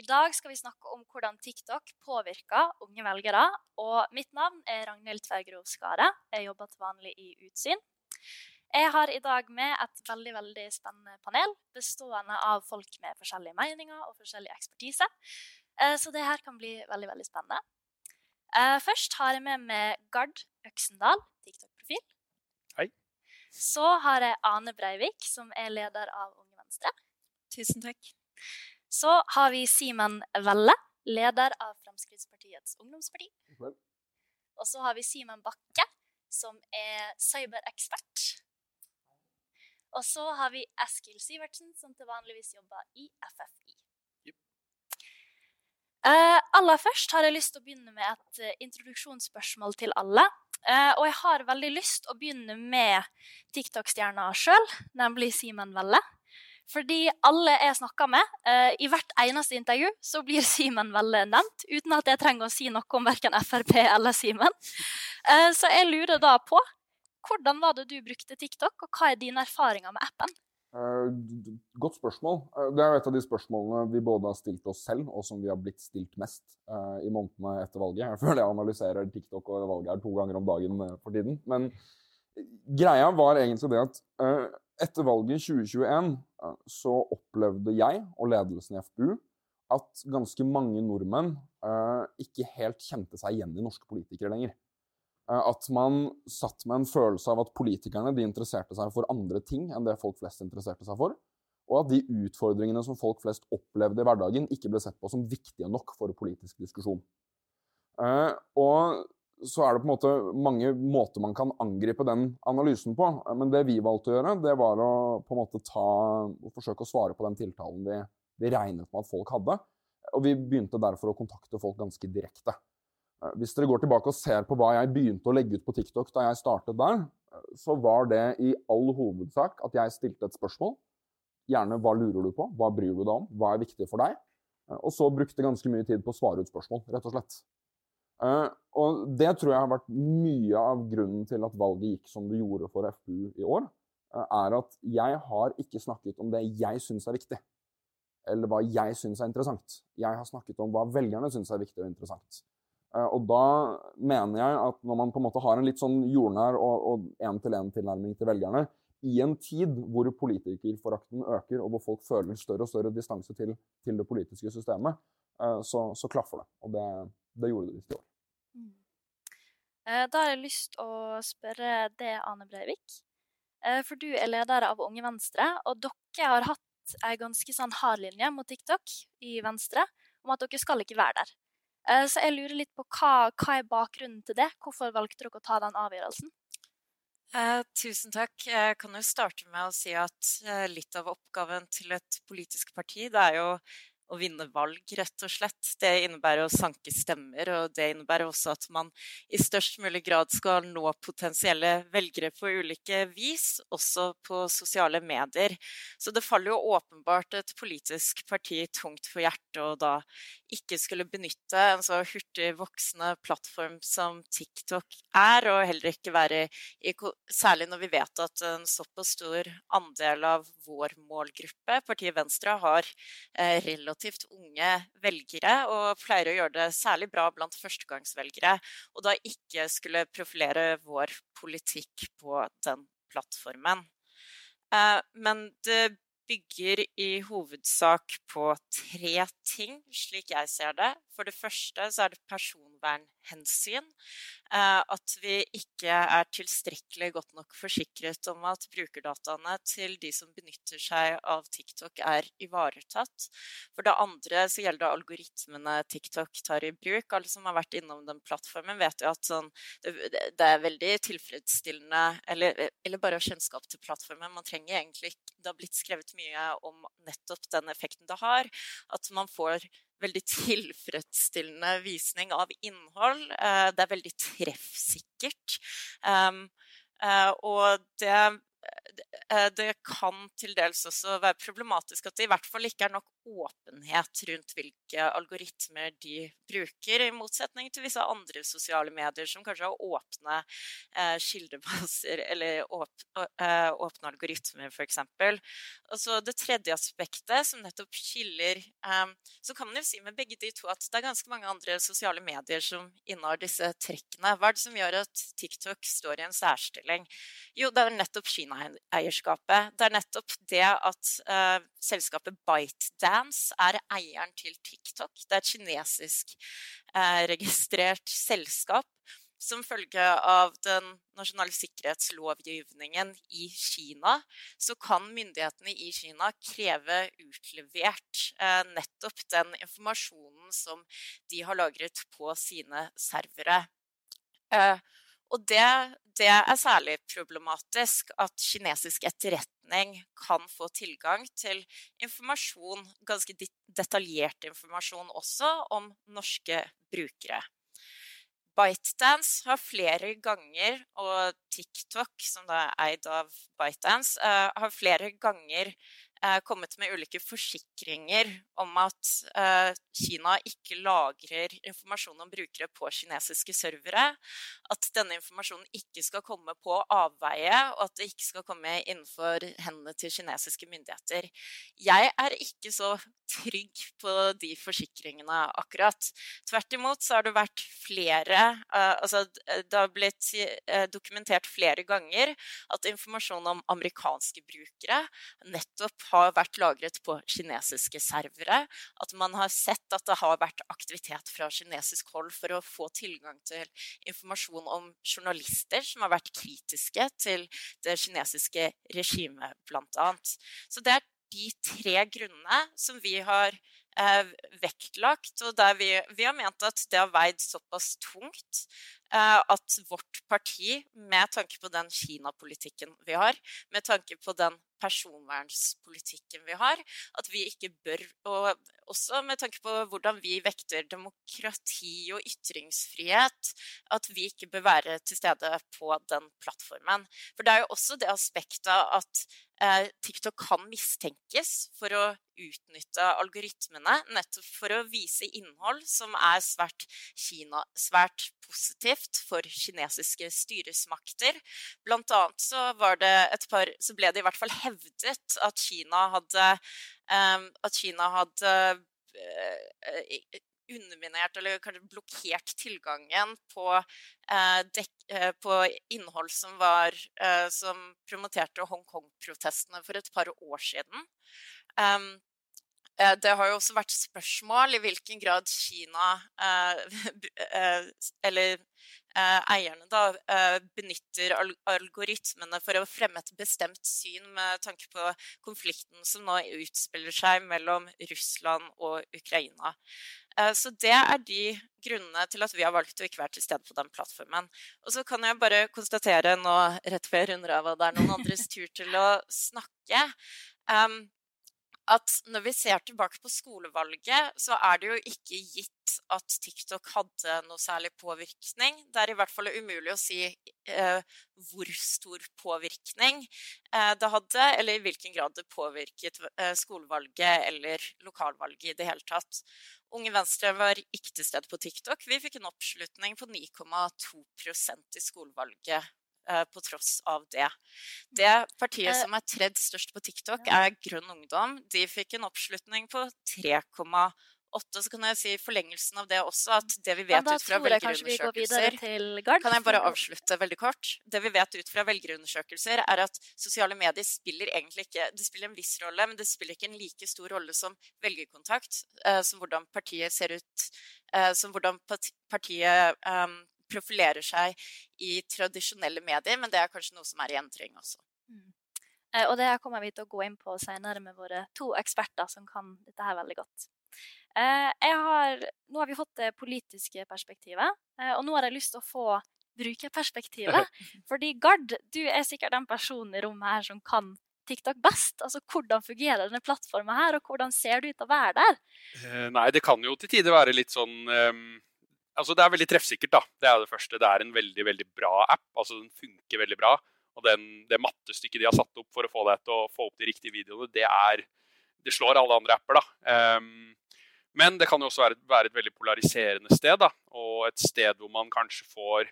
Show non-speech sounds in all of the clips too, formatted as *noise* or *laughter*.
I dag skal vi snakke om hvordan TikTok påvirker unge velgere. Og mitt navn er Ragnhild Tvergrov Skare. Jeg jobber til vanlig i Utsyn. Jeg har i dag med et veldig veldig spennende panel bestående av folk med forskjellige meninger og forskjellig ekspertise. Eh, Så det her kan bli veldig veldig spennende. Eh, Først har jeg med meg Gard Øksendal, TikTok-profil. Hei. Så har jeg Ane Breivik, som er leder av Unge Venstre. Tusen takk. Så har vi Simen Velle, leder av Fremskrittspartiets ungdomsparti. Og så har vi Simen Bakke, som er cyberekspert. Og så har vi Eskil Sivertsen, som til vanligvis jobber i FFI. Jupp. Eh, aller først har jeg lyst til å begynne med et uh, introduksjonsspørsmål til alle. Uh, og jeg har veldig lyst til å begynne med TikTok-stjerna sjøl, nemlig Simen Velle. Fordi alle jeg snakker med, eh, i hvert eneste intervju, så blir *laughs* Simen veldig nevnt, uten at jeg trenger å si noe om verken Frp eller Simen. Eh, så jeg lurer da på hvordan var det du brukte TikTok, og hva er dine erfaringer med appen? Eh, godt spørsmål. Eh, det er jo et av de spørsmålene vi både har stilt oss selv, og som vi har blitt stilt mest eh, i månedene etter valget. Jeg føler jeg analyserer TikTok og valget her to ganger om dagen for tiden. Men greia var egentlig det at eh, etter valget i 2021 eh, så opplevde jeg og ledelsen i FPU at ganske mange nordmenn eh, ikke helt kjente seg igjen i norske politikere lenger. Eh, At man satt med en følelse av at politikerne interesserte seg for andre ting enn det folk flest interesserte seg for. Og at de utfordringene som folk flest opplevde i hverdagen, ikke ble sett på som viktige nok for politisk diskusjon. Og så er det på en måte mange måter man kan angripe den analysen på. Men det vi valgte å gjøre, det var å på en måte ta forsøke å svare på den tiltalen vi, vi regnet med at folk hadde. Og vi begynte derfor å kontakte folk ganske direkte. Hvis dere går tilbake og ser på hva jeg begynte å legge ut på TikTok da jeg startet der, så var det i all hovedsak at jeg stilte et spørsmål. Gjerne hva lurer du på, hva bryr du deg om, hva er viktig for deg? Og så brukte ganske mye tid på å svare ut spørsmål, rett og slett. Eh, Og det tror jeg har vært mye av grunnen til at valget gikk som det gjorde for FPU i år, Uh, er at jeg har ikke snakket om det jeg syns er viktig eller hva jeg syns er interessant. Jeg har snakket om hva velgerne syns er viktig og interessant. Uh, Og da mener jeg at når man på en måte har en litt sånn jordnær og én-til-én-tilnærming til velgerne, i en tid hvor politikerforakten øker, og hvor folk føler større og større distanse til, til det politiske systemet, så, så klaffer det. Og det, det gjorde det visst i år. Eh, Da har jeg lyst til å spørre deg, Ane Breivik. Eh, For du er leder av Unge Venstre, og dere har hatt ei ganske sånn hard linje mot TikTok i Venstre om at dere skal ikke være der. Eh, Så jeg lurer litt på hva, hva er bakgrunnen til det? Hvorfor valgte dere å ta den avgjørelsen? Eh, tusen takk. Jeg kan jo starte med å si at eh, litt av oppgaven til et politisk parti, det er jo å vinne valg, rett og slett. Det innebærer å sanke stemmer, og det innebærer også at man i størst mulig grad skal nå potensielle velgere på ulike vis, også på sosiale medier. Så det faller jo åpenbart et politisk parti tungt for hjertet å da ikke skulle benytte en så hurtig voksende plattform som TikTok er, og heller ikke være i Særlig når vi vet at en såpass stor andel av vår målgruppe, partiet Venstre, har eh, relativt unge velgere, og pleier å gjøre det særlig bra blant førstegangsvelgere, og da ikke skulle profilere vår politikk på den plattformen. Eh, Men det bygger i hovedsak på tre ting, slik jeg ser det. For det første så er det personvernhensyn. Eh, At vi ikke er tilstrekkelig godt nok forsikret om at brukerdataene til de som benytter seg av TikTok, er ivaretatt. For det andre så gjelder det algoritmene TikTok tar i bruk. Alle som har vært innom den plattformen, vet jo at sånn, det, er veldig tilfredsstillende eller, eller bare kjennskap til plattformen. Man trenger egentlig ikke Det har blitt skrevet mye om nettopp den effekten det har. At man får veldig tilfredsstillende visning av innhold. Eh, Det er veldig treffsikkert. Um, Og det det kan til dels også være problematisk at det i hvert fall ikke er nok åpenhet rundt hvilke algoritmer de bruker, i motsetning til visse andre sosiale medier som kanskje har åpne eh, kildebaser *laughs* eller åp, eh, åpne algoritmer, f.eks. Og så det tredje aspektet, som nettopp skiller eh, Så kan man jo si med begge de to at det er ganske mange andre sosiale medier som innehar disse trekkene. Hva er det som gjør at TikTok står i en særstilling? Jo, det er nettopp Kina-eierskapet. Det er nettopp det at eh, selskapet ByteDance Dance er eieren til TikTok. Det er et kinesisk eh, selskap. Som følge av den nasjonale sikkerhetslovgivningen i Kina, så kan myndighetene i Kina kreve utlevert eh, nettopp den informasjonen som de har lagret på sine servere. Eh, og det, det, er særlig problematisk at kinesisk etterretning kan få tilgang til informasjon, ganske detaljert informasjon også, om norske brukere. ByteDance har flere ganger, og TikTok, som er eid av ByteDance, uh, har flere ganger Eh, kommet med ulike forsikringer om at eh, Kina ikke lagrer informasjon om brukere på kinesiske servere. At denne informasjonen ikke skal komme på avveie, og at det ikke skal komme innenfor hendene til kinesiske myndigheter. Jeg er ikke så trygg på de forsikringene akkurat. Tvert imot så har det vært flere uh, Altså det har blitt dokumentert flere ganger at informasjon om amerikanske brukere nettopp har vært lagret på kinesiske servere. At man har sett at det har vært aktivitet fra kinesisk hold for å få tilgang til informasjon om journalister som har vært kritiske til det kinesiske regimet, bl.a. Så det er de tre grunnene som vi har eh, vektlagt, og der vi, vi, har ment at det har veid såpass tungt eh, at vårt parti, med tanke på den Kina-politikken vi har, med tanke på den personvernspolitikken vi har, at vi ikke bør Og også med tanke på hvordan vi vekter demokrati og ytringsfrihet, at vi ikke bør være til stede på den plattformen. For det er jo også det aspektet at TikTok kan mistenkes for å utnytte algoritmene nettopp for å vise innhold som er svært, Kina, svært positivt for kinesiske styresmakter. Blant annet så, par, så ble det i hvert fall hevdet at Kina hadde, um, at Kina hadde uh, underminert eller kanskje blokkert tilgangen på, eh, dek, eh, på innhold som, var, som promoterte Hongkong-protestene for et par år siden. Um, det har jo også vært spørsmål i hvilken grad Kina *laughs* Eller Eh, eierne da, eh, benytter algoritmene for å fremme et bestemt syn med tanke på konflikten som nå utspiller seg mellom Russland og Ukraina. Eh, så det er de grunnene til at vi har valgt å ikke være til stede på den plattformen. Og så kan jeg bare konstatere nå rett før jeg runder av at det er noen andres tur til å snakke, at når vi ser tilbake på skolevalget, så er det jo ikke gitt at TikTok hadde noe særlig påvirkning. Det er i hvert fall umulig å si eh, hvor stor påvirkning eh, det hadde, eller i hvilken grad det påvirket eh, skolevalget eller lokalvalget i det hele tatt. Unge Venstre var ikke til stede på TikTok. Vi fikk en oppslutning på 9,2% i skolevalget Eh, på tross av det. Det partiet eh. som er tredje størst på TikTok, er Grønn Ungdom. De fikk en oppslutning på 3,8. Så kan jeg si forlengelsen av det også, at det vi vet ut fra velgerundersøkelser Kan jeg bare avslutte veldig kort? Det vi vet ut fra velgerundersøkelser, er at sosiale medier spiller egentlig ikke Det spiller en viss rolle, men det spiller ikke en like stor rolle som velgerkontakt, eh, som hvordan partiet ser ut, eh, som hvordan partiet um, profilerer seg i tradisjonelle medier, men det er kanskje noe som er i endring også. Mm. Eh, og det kommer vi til å gå inn på senere med våre to eksperter som kan dette her veldig godt. Eh, har, nå har vi fått det politiske perspektivet, eh, og nå har jeg lyst til å få brukerperspektivet. *laughs* Fordi Gard, du er sikkert den personen i rommet her som kan TikTok best? Altså, Hvordan fungerer denne plattformen her, og hvordan ser det ut å være der? nei, det kan jo til tider være litt sånn um altså Det er veldig treffsikkert. da. Det er det første. Det er en veldig veldig bra app. altså Den funker veldig bra. Og den, det mattestykket de har satt opp for å få deg til å få opp de riktige videoene, det er Det slår alle andre apper, da. Um, men det kan jo også være, være, et veldig polariserende sted, da, og et sted hvor man kanskje får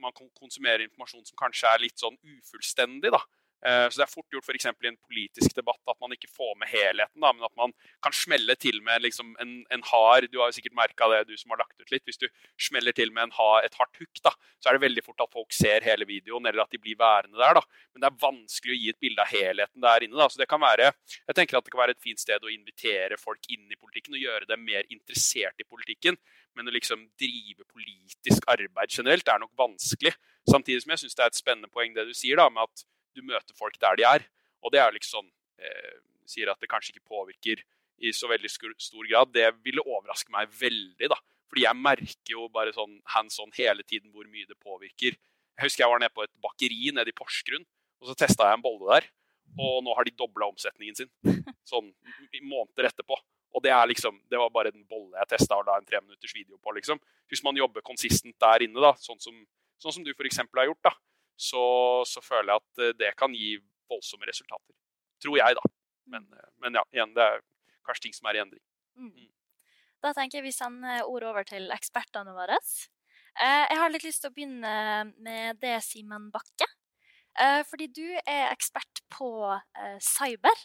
Man konsumerer informasjon som kanskje er litt sånn ufullstendig. da. Eh, så Det er fort gjort f.eks. i en politisk debatt at man ikke får med helheten, da, men at man kan smelle til med liksom en, en, hard Du har jo sikkert merka det, du som har lagt ut litt. Hvis du smeller til med hard, et hardt hook, da, så er det veldig fort at folk ser hele videoen, eller at de blir værende der. da. Men det er vanskelig å gi et bilde av helheten der inne. da, så det kan være, Jeg tenker at det kan være et fint sted å invitere folk inn i politikken og gjøre dem mer interessert i politikken. Men å liksom drive politisk arbeid generelt er nok vanskelig. Samtidig som jeg syns det er et spennende poeng det du sier da, med at du møter folk der de er. Og det er liksom eh, Sier at det kanskje ikke påvirker i så veldig stor grad. Det ville overraske meg veldig, da. Fordi jeg merker jo bare sånn hands on hele tiden hvor mye det påvirker. Jeg husker jeg var nede på et bakeri nede i Porsgrunn, og så testa jeg en bolle der. Og nå har de dobla omsetningen sin, *laughs* sånn måneder etterpå. Og det er liksom, det var bare en bolle jeg testa og la en treminutters video på. liksom. Hvis man jobber konsistent der inne, da, sånn som, sånn som du f.eks. har gjort, da, så, så, føler jeg at eh, det kan gi voldsomme resultater. Tror jeg, da. Men, mm. eh, men ja, igjen, det er kanskje ting som er i endring. Mm. mm. Da tenker jeg vi sender ordet over til ekspertene våre. Eh, jeg har litt lyst til å begynne med det, Simen Bakke. Fordi du er ekspert på cyber.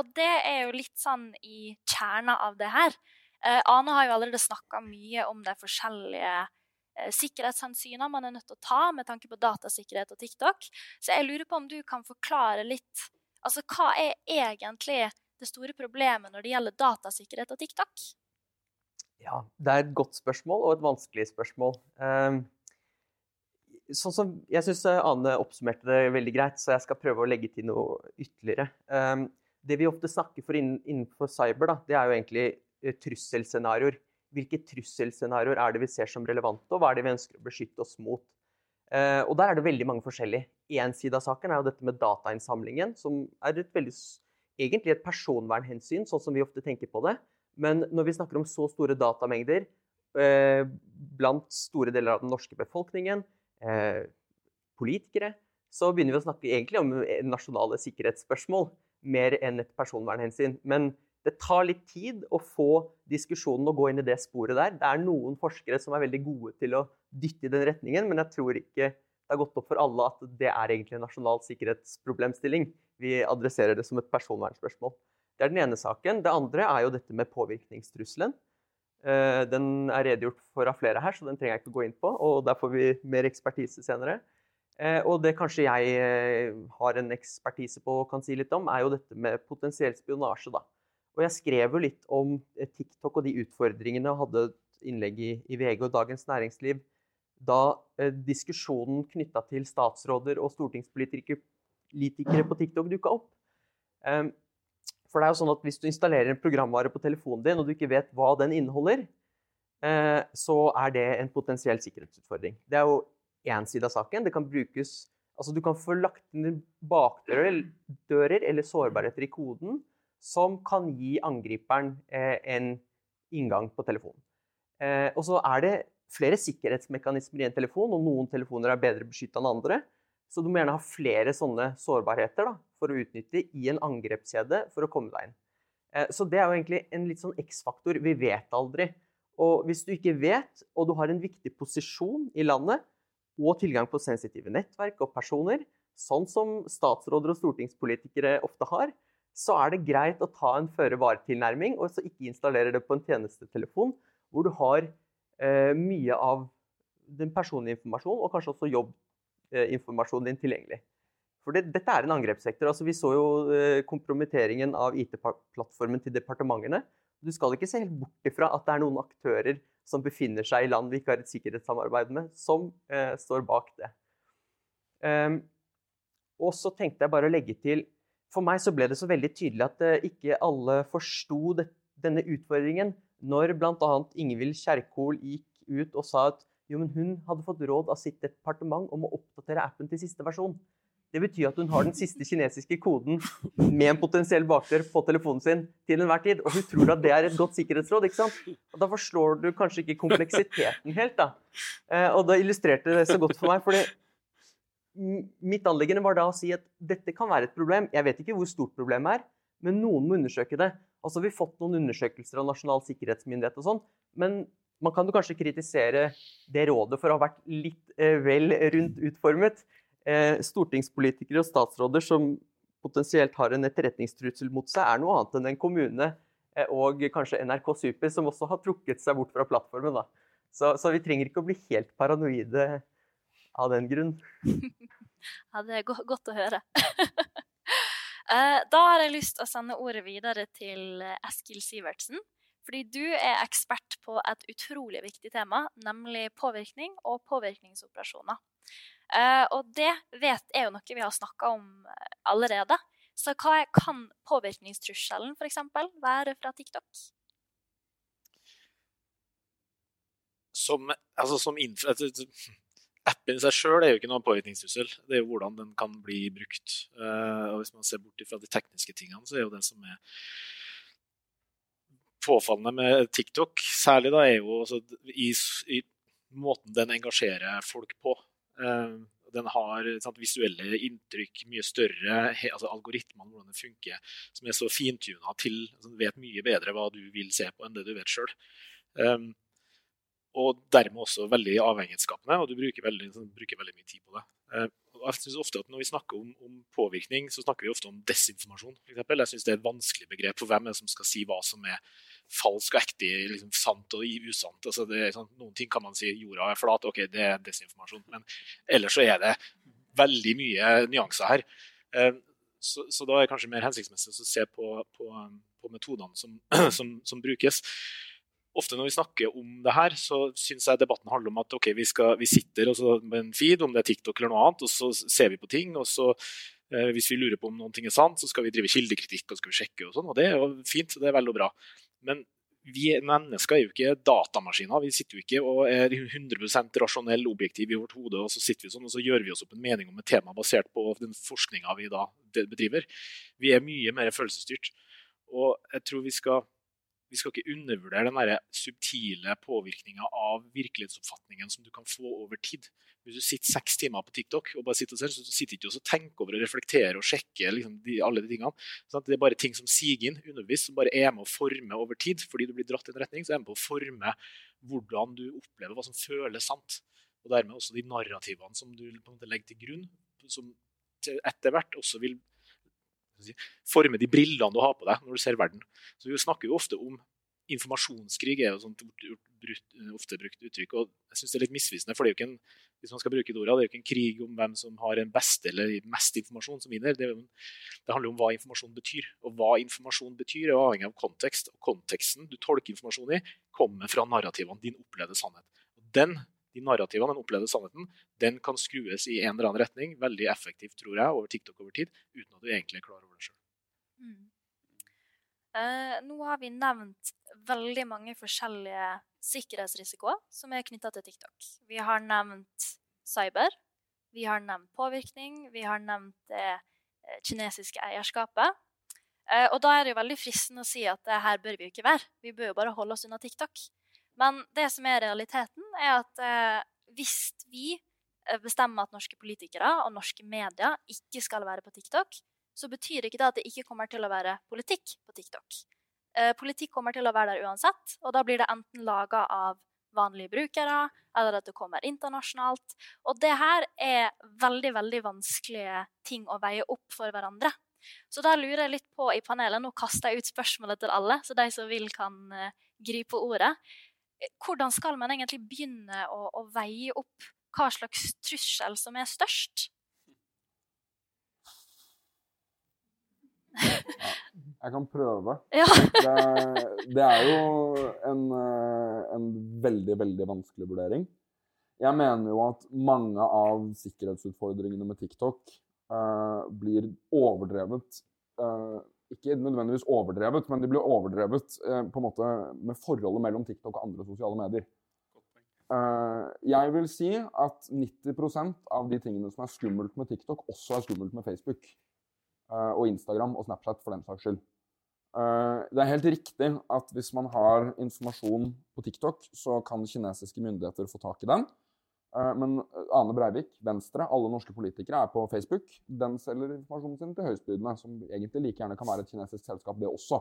Og det er jo litt sånn i kjerna av det her. Ane har jo allerede snakka mye om de forskjellige Eh, man er nødt til å ta med tanke på datasikkerhet og TikTok. Så jeg lurer på om du kan forklare litt altså Hva er egentlig det store problemet når det gjelder datasikkerhet og TikTok? Ja, det er et godt spørsmål og et vanskelig spørsmål. Um, sånn som, jeg syns Ane oppsummerte det veldig greit, så jeg skal prøve å legge til noe ytterligere. Um, det vi ofte snakker for innenfor cyber, da, det er jo egentlig eh, trusselscenarioer hvilke trusselscenarioer er det vi ser som relevante, og hva er det vi ønsker å beskytte oss mot. Eh, og Der er det veldig mange forskjellige. Én side av saken er jo dette med datainnsamlingen, som er et veldig, egentlig et personvernhensyn, sånn som vi ofte tenker på det. Men når vi snakker om så store datamengder eh, blant store deler av den norske befolkningen, eh, politikere, så begynner vi å snakke egentlig om nasjonale sikkerhetsspørsmål mer enn et personvernhensyn. Men det tar litt tid å få diskusjonen å gå inn i det sporet der. Det er noen forskere som er veldig gode til å dytte i den retningen, men jeg tror ikke det har gått opp for alle at det er egentlig en nasjonal sikkerhetsproblemstilling. Vi adresserer det som et personvernspørsmål. Det er den ene saken. Det andre er jo dette med påvirkningstrusselen. Eh, den er redegjort for av flere her, så den trenger jeg ikke gå inn på. og Der får vi mer ekspertise senere. Eh, og det kanskje jeg eh, har en ekspertise på og kan si litt om, er jo dette med potensiell spionasje. da. Og jeg skrev jo litt om eh, TikTok og de utfordringene, og hadde et innlegg i, i VG og Dagens Næringsliv da eh, diskusjonen knytta til statsråder og stortingspolitikere på TikTok dukka opp. Um, for det er jo sånn at Hvis du installerer en programvare på telefonen din, og du ikke vet hva den inneholder, eh, så er det en potensiell sikkerhetsutfordring. Det er jo én side av saken. Det kan brukes, altså Du kan få lagt inn bakdører eller sårbarheter i koden som kan gi angriperen eh, en inngang på telefonen. Eh, og så er det flere sikkerhetsmekanismer i en telefon, og noen telefoner er bedre beskytta enn andre. Så du må gjerne ha flere sånne sårbarheter da, for å utnytte i en angrepskjede for å komme deg inn. Eh, så det er jo egentlig en litt sånn X-faktor. Vi vet aldri. Og hvis du ikke vet, og du har en viktig posisjon i landet, og tilgang på sensitive nettverk og personer, sånn som statsråder og stortingspolitikere ofte har, så er det greit å ta en føre-var-tilnærming og så ikke installere det på en tjenestetelefon hvor du har eh, mye av den personlige informasjonen og kanskje også jobbinformasjonen din tilgjengelig. For det, dette er en angrepssektor. Altså, vi så jo eh, kompromitteringen av IT-plattformen til departementene. Du skal ikke se helt bort ifra at det er noen aktører som befinner seg i land vi ikke har et sikkerhetssamarbeid med, som eh, står bak det. Um, og så tenkte jeg bare å legge til for meg så ble det så veldig tydelig at eh, ikke alle forsto denne utfordringen når bl.a. Ingvild Kjerkol gikk ut og sa at jo, men hun hadde fått råd av sitt departement om å oppdatere appen til siste versjon. Det betyr at hun har den siste kinesiske koden med en potensiell bakdør på telefonen sin til enhver tid. Og hun tror at det er et godt sikkerhetsråd. ikke sant? Og Da forstår du kanskje ikke kompleksiteten helt. da. Eh, og da illustrerte det så godt for meg. fordi mitt anliggende var da å si at dette kan være et problem. Jeg vet ikke hvor stort problemet er, men noen må undersøke det. Altså, Vi har fått noen undersøkelser av Nasjonal sikkerhetsmyndighet og sånn, men man kan jo kanskje kritisere det rådet for å ha vært litt eh, vel rundt utformet eh, stortingspolitikere og statsråder som potensielt har en etterretningstrussel mot seg, er noe annet enn en kommune eh, og kanskje NRK Super, som også har trukket seg bort fra plattformen. Da. Så, så vi trenger ikke å bli helt paranoide av den grunn. *laughs* ja, det er godt å høre. *laughs* eh, da har jeg lyst til å sende ordet videre til Eskil Sivertsen. Fordi du er ekspert på et utrolig viktig tema, nemlig påvirkning og påvirkningsoperasjoner. Uh, og det vet er jo noe vi har snakka om eh, allerede. Så hva kan påvirkningstrusselen f.eks. være fra TikTok? Som, altså, som Appen i seg sjøl er jo ikke noen påvirkningstrussel. Det er jo hvordan den kan bli brukt. Uh, og Hvis man ser bort fra de tekniske tingene, så er jo det som er påfallende med TikTok, særlig da, er jo altså, i, i måten den engasjerer folk på. Eh, den har sant, visuelle inntrykk mye større, altså algoritmene, hvordan det funker, som er så fintuna til altså, vet mye bedre hva du vil se på, enn det du vet sjøl. Og dermed også veldig avhengighetsskapende, og du bruker veldig, sånn, bruker veldig mye tid på det. Og jeg synes ofte at Når vi snakker om, om, påvirkning, så snakker vi ofte om desinformasjon. For eksempel. jeg synes det er et vanskelig begrep for hvem er det som skal si hva som er falsk og ekte, liksom sant og usant. Altså sånn, noen ting kan man si jorda er flat, ok, det er desinformasjon. Men ellers så er det veldig mye nyanser her. Eh, så, så da er det kanskje mer hensiktsmessig å se på, på, på metodene som, *clears throat* som, som, brukes. Ofte når vi snakker om det her, så syns jeg debatten handler om at okay, vi, skal, vi, sitter med en feed, om det er TikTok eller noe annet, og så ser vi på ting. og så eh, Hvis vi lurer på om noen ting er sant, så skal vi drive kildekritikk og skal vi sjekke. og sånn, og Det er jo fint, det er veldig bra. Men vi mennesker er jo ikke datamaskiner. Vi sitter jo ikke og er 100% rasjonell objektiv i vårt hode, og så sitter vi sånn, og så gjør vi oss opp en mening om et tema basert på den forskninga vi da bedriver. Vi er mye mer følelsesstyrt. Og jeg tror vi skal, vi skal ikke undervurdere den der subtile påvirkninga av virkelighetsoppfatningen som du kan få over tid. Hvis du sitter seks timer på TikTok og bare sitter og ser, så sitter ikke og tenker over og reflekterer og sjekker liksom, de, alle de tingene. Sånn det er bare ting som siger inn underbevisst, som bare er med å forme over tid. Fordi du blir dratt i en retning, så er det med på å forme hvordan du opplever hva som føles sant. Og dermed også de narrativene som du legger til grunn, som etter hvert også vil si, forme de brillene du har på deg når du ser verden. Så Vi snakker jo ofte om informasjonskrig er jo sånt ofte brukt uttrykk. og jeg synes Det er litt misvisende. for det er jo ikke en, hvis man skal bruke det ordet, det er jo ikke en krig om hvem som har den beste eller mest informasjon som vinner. Det, det, handler om hva informasjon betyr. Og hva informasjon betyr, er avhengig av kontekst. Og konteksten du tolker informasjon i, kommer fra narrativene, din opplevde sannhet. Og den, de narrativene, den opplevde sannheten, den kan skrues i en eller annen retning veldig effektivt, tror jeg, over TikTok over tid, uten at du egentlig er klar over det sjøl. Mm. Uh, nå har vi nevnt veldig mange forskjellige sikkerhetsrisikoer som er knytta til TikTok. Vi har nevnt cyber, vi har nevnt påvirkning, vi har nevnt det eh, kinesiske eierskapet. Uh, og da er det jo veldig fristende å si at her bør vi jo ikke være. Vi bør jo bare holde oss unna TikTok. Men det som er realiteten, er at eh, hvis vi bestemmer at norske politikere og norske medier ikke skal være på TikTok, så betyr ikke det at det ikke kommer til å være politikk på TikTok. Eh, politikk kommer til å være der uansett, og da blir det enten laga av vanlige brukere, eller at det kommer internasjonalt. Og det her er veldig, veldig vanskelige ting å veie opp for hverandre. Så da lurer jeg litt på i panelet, nå kaster jeg ut spørsmålet til alle, så de som vil, kan uh, gripe ordet. Hvordan skal man egentlig begynne å, å veie opp hva slags trussel som er størst? Jeg kan prøve. Ja. det, det, er jo en, eh, en, veldig, veldig vanskelig vurdering. Jeg mener jo at mange av sikkerhetsutfordringene med TikTok uh, blir overdrevet uh, Ikke nødvendigvis overdrevet, men de blir overdrevet eh, på en måte med forholdet mellom TikTok og andre sosiale medier. Uh, jeg vil si at 90% av de tingene som er skummelt med TikTok, også er skummelt med Facebook. Uh, og Instagram og Snapchat, for den saks skyld. Uh, det er helt riktig at hvis man har informasjon på TikTok, så kan kinesiske myndigheter få tak i den. Men Ane Breivik, Venstre, alle norske politikere er på Facebook. Den selger informasjonen sin til høystbydende, som egentlig like gjerne kan være et kinesisk selskap, det også.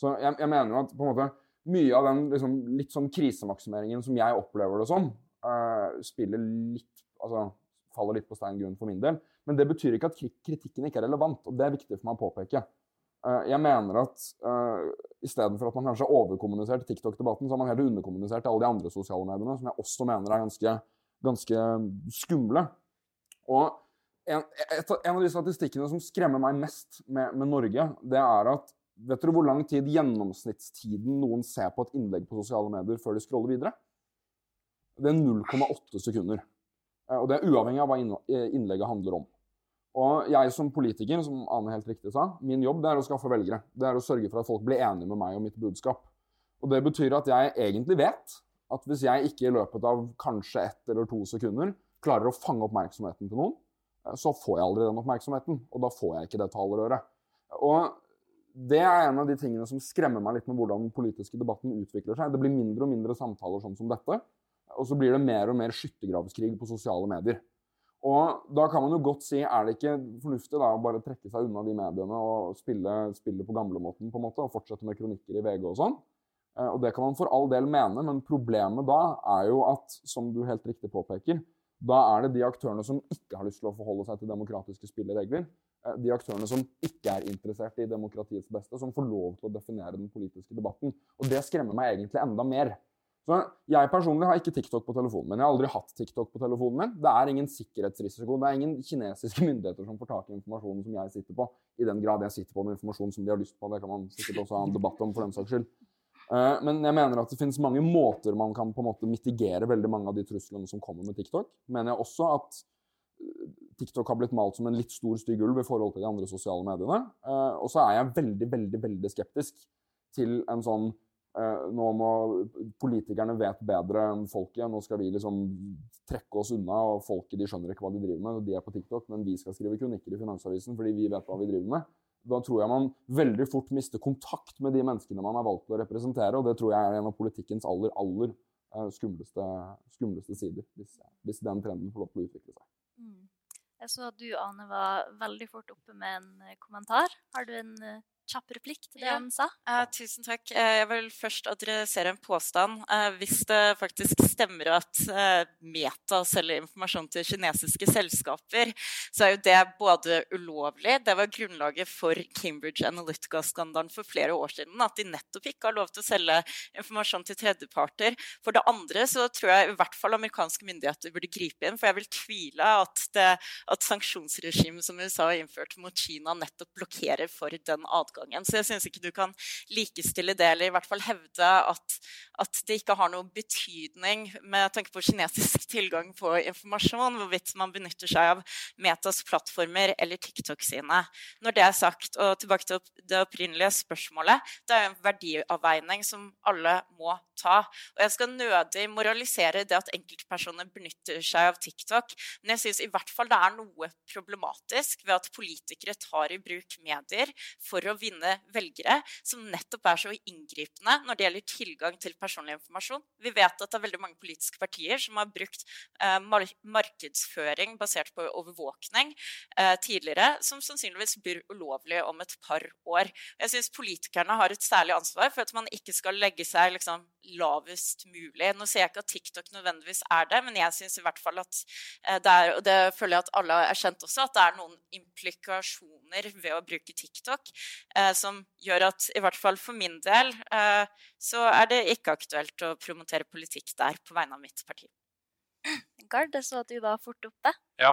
Så jeg, jeg mener jo at på en måte mye av den liksom, litt sånn krisemaksimeringen som jeg opplever det som, uh, spiller litt Altså faller litt på stein grunn for min del. Men det betyr ikke at kritikken ikke er relevant, og det er viktig for meg å påpeke. Uh, jeg mener at uh, istedenfor at man kanskje har overkommunisert TikTok-debatten, så har man heller underkommunisert alle de andre sosiale mediene, som jeg også mener er ganske, ganske skumle. Og en, en, av de statistikkene som skremmer meg mest med, med Norge, det er at Vet dere hvor lang tid gjennomsnittstiden noen ser på et innlegg på sosiale medier før de scroller videre? Det er 0,8 sekunder. Eh, og det er uavhengig av hva eh, innlegget handler om. Og jeg som politiker, som Ane helt riktig sa, min jobb det er å skaffe velgere. Det er å sørge for at folk blir enige med meg og mitt budskap. Og det betyr at jeg egentlig vet at hvis jeg ikke i løpet av kanskje ett eller to sekunder klarer å fange oppmerksomheten til noen, eh, så får jeg aldri den oppmerksomheten. Og da får jeg ikke det talerøret. Og det er en av de tingene som skremmer meg litt med hvordan den politiske debatten utvikler seg. Det blir mindre og mindre samtaler sånn som dette. Og så blir det mer og mer skyttergravskrig på sosiale medier. Og da kan man jo godt si, er det ikke fornuftig da å bare trekke seg unna de mediene og spille, spille på gamlemåten på en måte, og fortsette med kronikker i VG og sånn? Eh, og det kan man for all del mene, men problemet da er jo at, som du helt riktig påpeker, da er det de aktørene som ikke har lyst til å forholde seg til demokratiske spilleregler, Eh, de aktørene som ikke er interessert i demokratiets beste, som får lov til å definere den politiske debatten. Og det skremmer meg egentlig enda mer. Så Jeg personlig har ikke TikTok på telefonen min. Jeg har aldri hatt TikTok på telefonen min. Det er ingen sikkerhetsrisiko. Det er ingen kinesiske *laughs* myndigheter som får tak i informasjonen som jeg sitter på. I den grad jeg sitter på den informasjonen som de har lyst på. Det kan man sikkert også ha en debatt om, for den saks skyld. Eh, men jeg mener at det finnes mange måter man kan på en måte mitigere veldig mange av de truslene som kommer med TikTok. mener jeg også at TikTok har blitt malt som en litt stor, stygg ulv i forhold til de andre sosiale mediene. Uh, og så er jeg veldig, veldig, veldig skeptisk til en sånn Nå må politikerne vet bedre enn folket. Nå skal vi liksom trekke oss unna, og folket de skjønner ikke hva de driver med. De er på TikTok, men vi skal skrive kronikker i Finansavisen fordi vi vet hva vi driver med. Da tror jeg man veldig fort mister kontakt med de menneskene man har valgt til å representere, og det tror jeg er en av politikkens aller, aller uh, skumleste, skumleste sider, hvis, hvis den trenden får lov til å utvikle seg. Mm. Jeg så at du, Ane, var veldig fort oppe med en eh, kommentar. Har du en eh, kjapp replikk til det ja. han sa? Uh, tusen takk. Uh, jeg vil først adressere en påstand. Uh, hvis det faktisk stemmer at Meta selger informasjon til kinesiske selskaper, så er jo det både ulovlig Det var grunnlaget for Cambridge Analytica-skandalen for flere år siden. At de nettopp ikke har lov til å selge informasjon til tredjeparter. For det andre så tror jeg i hvert fall amerikanske myndigheter burde gripe inn. For jeg vil tvile at, det, at sanksjonsregimet som USA har innført mot Kina, nettopp blokkerer for den adgangen adgangen. Så jeg syns ikke du kan likestille det, eller i hvert fall hevde at, at, det ikke har noen betydning med tanke på kinesisk *laughs* tilgang på informasjon, hvorvidt man benytter seg av Metas plattformer eller TikTok sine. Når det er sagt, og tilbake til det opprinnelige spørsmålet, det er en verdiavveining som alle må ta. Og jeg skal nødig moralisere det at enkeltpersoner benytter seg av TikTok, men jeg syns i hvert fall det er noe problematisk ved at politikere tar i bruk medier for å vinne velgere, som nettopp er så inngripende når det gjelder tilgang til personlig informasjon. Vi vet at det er veldig mange politiske partier som har brukt eh, markedsføring basert på overvåkning eh, tidligere, som sannsynligvis blir ulovlig om et par år. Jeg syns politikerne har et særlig ansvar for at man ikke skal legge seg liksom, lavest mulig. Nå ser jeg ikke at TikTok nødvendigvis er det, men jeg syns i hvert fall at eh, det er, og det føler jeg at alle er kjent også, at det er noen implikasjoner ved å bruke TikTok eh, som gjør at i hvert fall for min del eh, så er det ikke aktuelt å promotere politikk der på vegne av mitt parti. Gard, jeg så at du var fort oppe. Ja,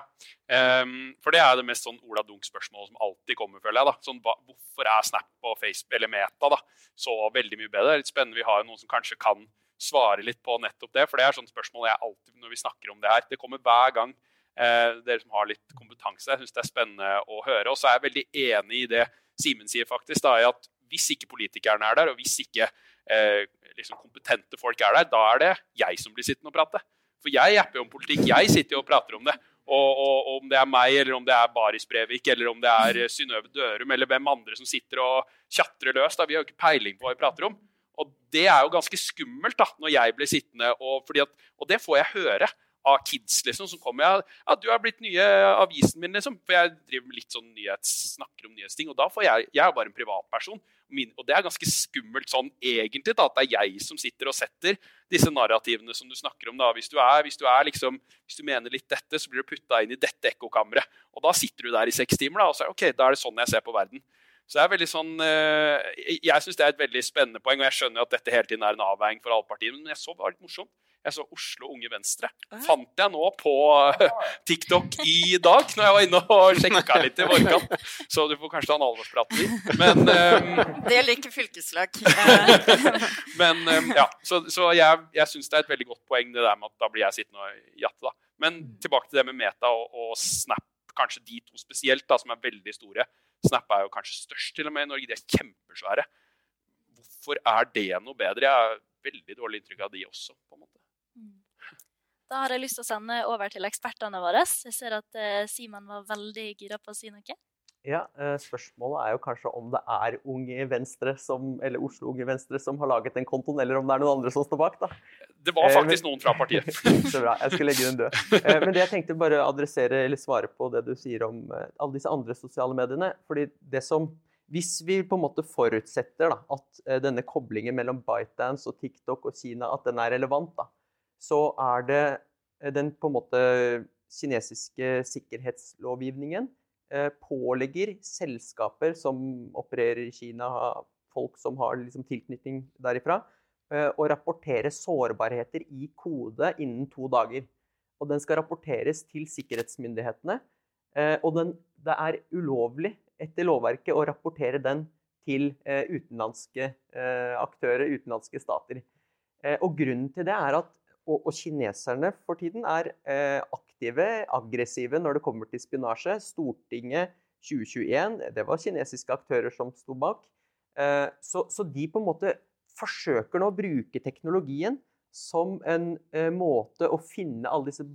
um, for det er det mest sånn Ola Dunk-spørsmålet som alltid kommer, føler jeg. da. Sånn, hva, hvorfor er Snap og Facebook, eller Meta da, så veldig mye bedre? Det er litt spennende. Vi har jo noen som kanskje kan svare litt på nettopp det. For det er sånn spørsmål jeg alltid når vi snakker om det her. Det kommer hver gang. Eh, dere som har litt kompetanse. Jeg syns det er spennende å høre. Og så er jeg veldig enig i det Simen sier, faktisk, da, er at hvis ikke politikerne er der, og hvis ikke eh, liksom kompetente folk er der, da er det jeg som blir sittende og prate. For jeg japper jo om politikk. Jeg sitter jo og prater om det. Og, og, og, om det er meg, eller om det er Baris Brevik, eller om det er eh, Synnøve Dørum, eller hvem andre som sitter og tjatrer løs. Da. Vi har jo ikke peiling på hva vi prater om. Og det er jo ganske skummelt da, når jeg blir sittende, og, at, og det får jeg høre av kids liksom, som kommer. Ja, ja, 'Du har blitt nye avisen min', liksom. For jeg driver litt sånn nyhets, snakker om nyhetsting. Og da får jeg Jeg er bare en privatperson. Min, og det er ganske skummelt sånn egentlig, da, at det er jeg som sitter og setter disse narrativene som du snakker om. da. Hvis du, er, hvis du, er liksom, hvis du mener litt dette, så blir du putta inn i dette ekkokammeret. Og da sitter du der i seks timer, da, og så er, ok, da er det sånn jeg ser på verden. Så det er veldig sånn, eh, Jeg syns det er et veldig spennende poeng, og jeg skjønner at dette hele tiden er en avveining for alle partiene, men jeg så det var litt morsomt. Jeg så Oslo Unge Venstre. Fant jeg nå på eh, TikTok i dag, når jeg var inne og sjekka litt i forkant. Så du får kanskje ta en alvorsprat litt. Men um, Det liker fylkeslag. *laughs* men um, ja, så, så jeg, jeg syns det er et veldig godt poeng det der med at da blir jeg sittende og jatte, da. Men tilbake til det med Meta og, og Snap, kanskje de to spesielt, da, som er veldig store. Snap er jo kanskje størst til og med i Norge. De er kjempesvære. Hvorfor er det noe bedre? Jeg har veldig dårlig inntrykk av de også. på en måte. Da har jeg lyst til å sende over til ekspertene våre. Jeg ser at Simen Simon var veldig gira på å si noe. Ja, uh, Spørsmålet er jo kanskje om det er Unge Venstre som, eller Oslo Unge Venstre som har laget den kontoen, eller om det er noen andre som står bak. da. Det var eh, faktisk eh, men... noen fra partiet. *laughs* Så bra. Jeg skal legge den død. men det jeg tenkte bare adressere eller svare på det du sier om alle disse andre sosiale mediene. fordi det som hvis vi på en måte forutsetter da, at denne koblingen mellom ByteDance og TikTok og Kina at den er relevant, da, så er det eh, den på en måte kinesiske sikkerhetslovgivningen eh, pålegger selskaper som opererer i Kina, folk som har liksom tilknytning derifra, eh, å rapportere sårbarheter i kode innen to dager. Og den skal rapporteres til sikkerhetsmyndighetene. Og den, det er ulovlig etter lovverket å rapportere den til utenlandske aktører, utenlandske stater. Og grunnen til det er at og, og, kineserne for tiden er eh, aktive, aggressive når det kommer til spionasje. Stortinget 2021, det var kinesiske aktører som sto bak. Eh, så, så, de på en måte forsøker nå å bruke teknologien som en eh, måte å finne alle disse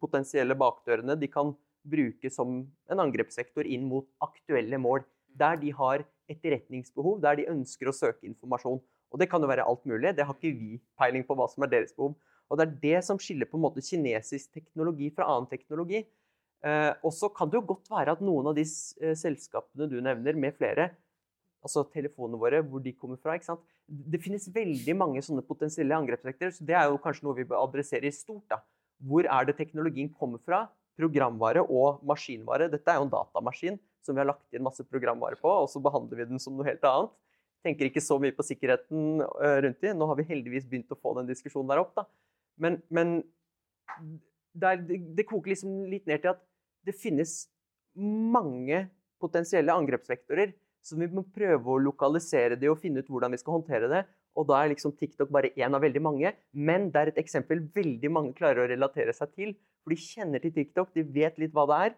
potensielle bakdørene de kan bruke som en angrepssektor inn mot aktuelle mål. Der de har etterretningsbehov, der de ønsker å søke informasjon. Og det kan jo være alt mulig. Det har ikke vi peiling på hva som er deres behov. Og det er det som skiller på en måte kinesisk teknologi fra annen teknologi. Eh, og så kan det jo godt være at noen av de eh, selskapene du nevner, med flere, altså telefonene våre, hvor de kommer fra ikke sant? Det finnes veldig mange sånne potensielle angrepsvekter, så det er jo kanskje noe vi bør adressere i stort. da. Hvor er det teknologien kommer fra? Programvare og maskinvare. Dette er jo en datamaskin som vi har lagt inn masse programvare på, og så behandler vi den som noe helt annet. Tenker ikke så mye på sikkerheten eh, rundt i. Nå har vi heldigvis begynt å få den diskusjonen der opp. da. Men, men det, det, koker liksom litt ned til at det finnes mange potensielle angrepsvektorer. Så vi må prøve å lokalisere det og finne ut hvordan vi skal håndtere det. Og da er liksom TikTok bare én av veldig mange. Men det er et eksempel veldig mange klarer å relatere seg til. For de kjenner til TikTok, de vet litt hva det er.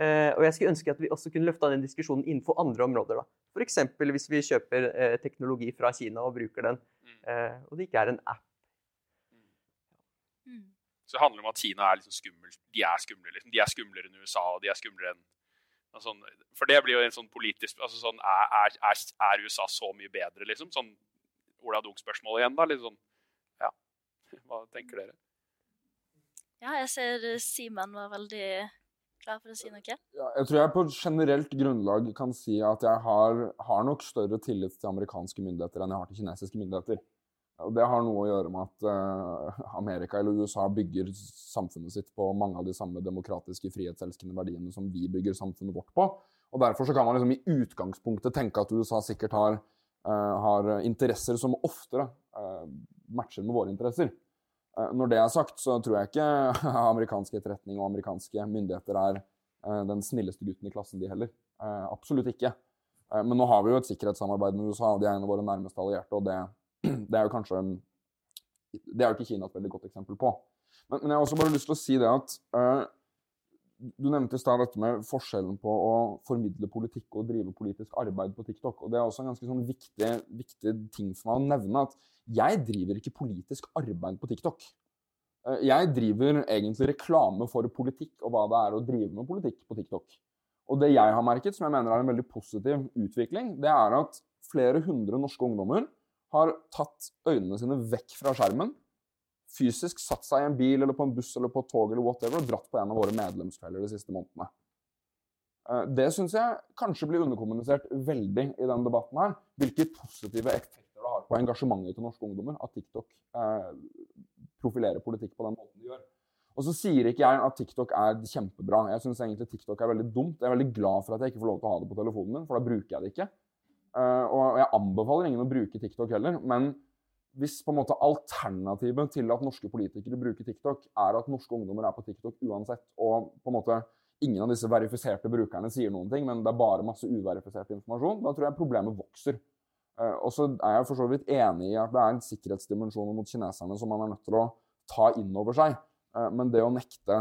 Uh, og jeg skulle ønske at vi også kunne løfta den diskusjonen innenfor andre områder. F.eks. hvis vi kjøper uh, teknologi fra Kina og bruker den, uh, og det ikke er en app så det handler om at Kina er liksom skummel. De er skumle. Liksom. De er skumlere enn USA, og de er skumlere enn sånn, For det blir jo en sånn politisk altså sånn, er, er, er, USA så mye bedre, liksom? Sånn Ola Dunk-spørsmål igjen, da. Litt sånn, ja. Hva tenker dere? Ja, jeg ser Simen var veldig klar for å si noe. Ja, jeg tror jeg på generelt grunnlag kan si at jeg har, har nok større tillit til amerikanske myndigheter enn jeg har til kinesiske myndigheter. Det har noe å gjøre med at uh, Amerika eller USA bygger samfunnet sitt på mange av de samme demokratiske, frihetselskende verdiene som vi bygger samfunnet vårt på. Og Derfor så kan man liksom i utgangspunktet tenke at USA sikkert har, uh, har interesser som oftere uh, matcher med våre interesser. Når det er sagt, så tror jeg ikke *laughs* amerikansk etterretning og amerikanske myndigheter er den snilleste gutten i klassen, de heller. Absolutt ikke. Men nå har vi jo et sikkerhetssamarbeid med USA, de er en av våre nærmeste allierte. og det det er jo kanskje Det er jo ikke Kina et veldig godt eksempel på. Men, men, jeg har også bare lyst til å si det at uh, Du nevnte i stad dette med forskjellen på å formidle politikk og drive politisk arbeid på TikTok. og Det er også en ganske sånn viktig, viktig ting for meg å nevne. at Jeg driver ikke politisk arbeid på TikTok. Uh, jeg driver egentlig reklame for politikk og hva det er å drive med politikk på TikTok. Og det jeg har merket, som jeg mener er en veldig positiv utvikling, det er at flere hundre norske ungdommer har tatt øynene sine vekk fra skjermen fysisk satt seg i en bil eller på en buss eller på et tog eller whatever, og dratt på en av våre medlemskvelder de siste månedene. Eh, det syns jeg kanskje blir underkommunisert veldig i denne debatten her. Hvilke positive effekter det har på engasjementet til norske ungdommer at TikTok eh, profilerer politikk på den måten de gjør. Og så sier ikke jeg at TikTok er kjempebra. Jeg syns egentlig TikTok er veldig dumt. Jeg er veldig glad for at jeg ikke får lov til å ha det på telefonen min, for da bruker jeg det ikke. Uh, og jeg anbefaler ingen å bruke TikTok heller. Men hvis på en måte alternativet til at norske politikere bruker TikTok, er at norske ungdommer er på TikTok uansett, og på en måte ingen av disse verifiserte brukerne sier noen ting, men det er bare masse uverifisert informasjon, da tror jeg problemet vokser. Uh, og så er jeg for så vidt enig i at det er en sikkerhetsdimensjon mot kineserne som man er nødt til å ta inn over seg. Uh, men det å nekte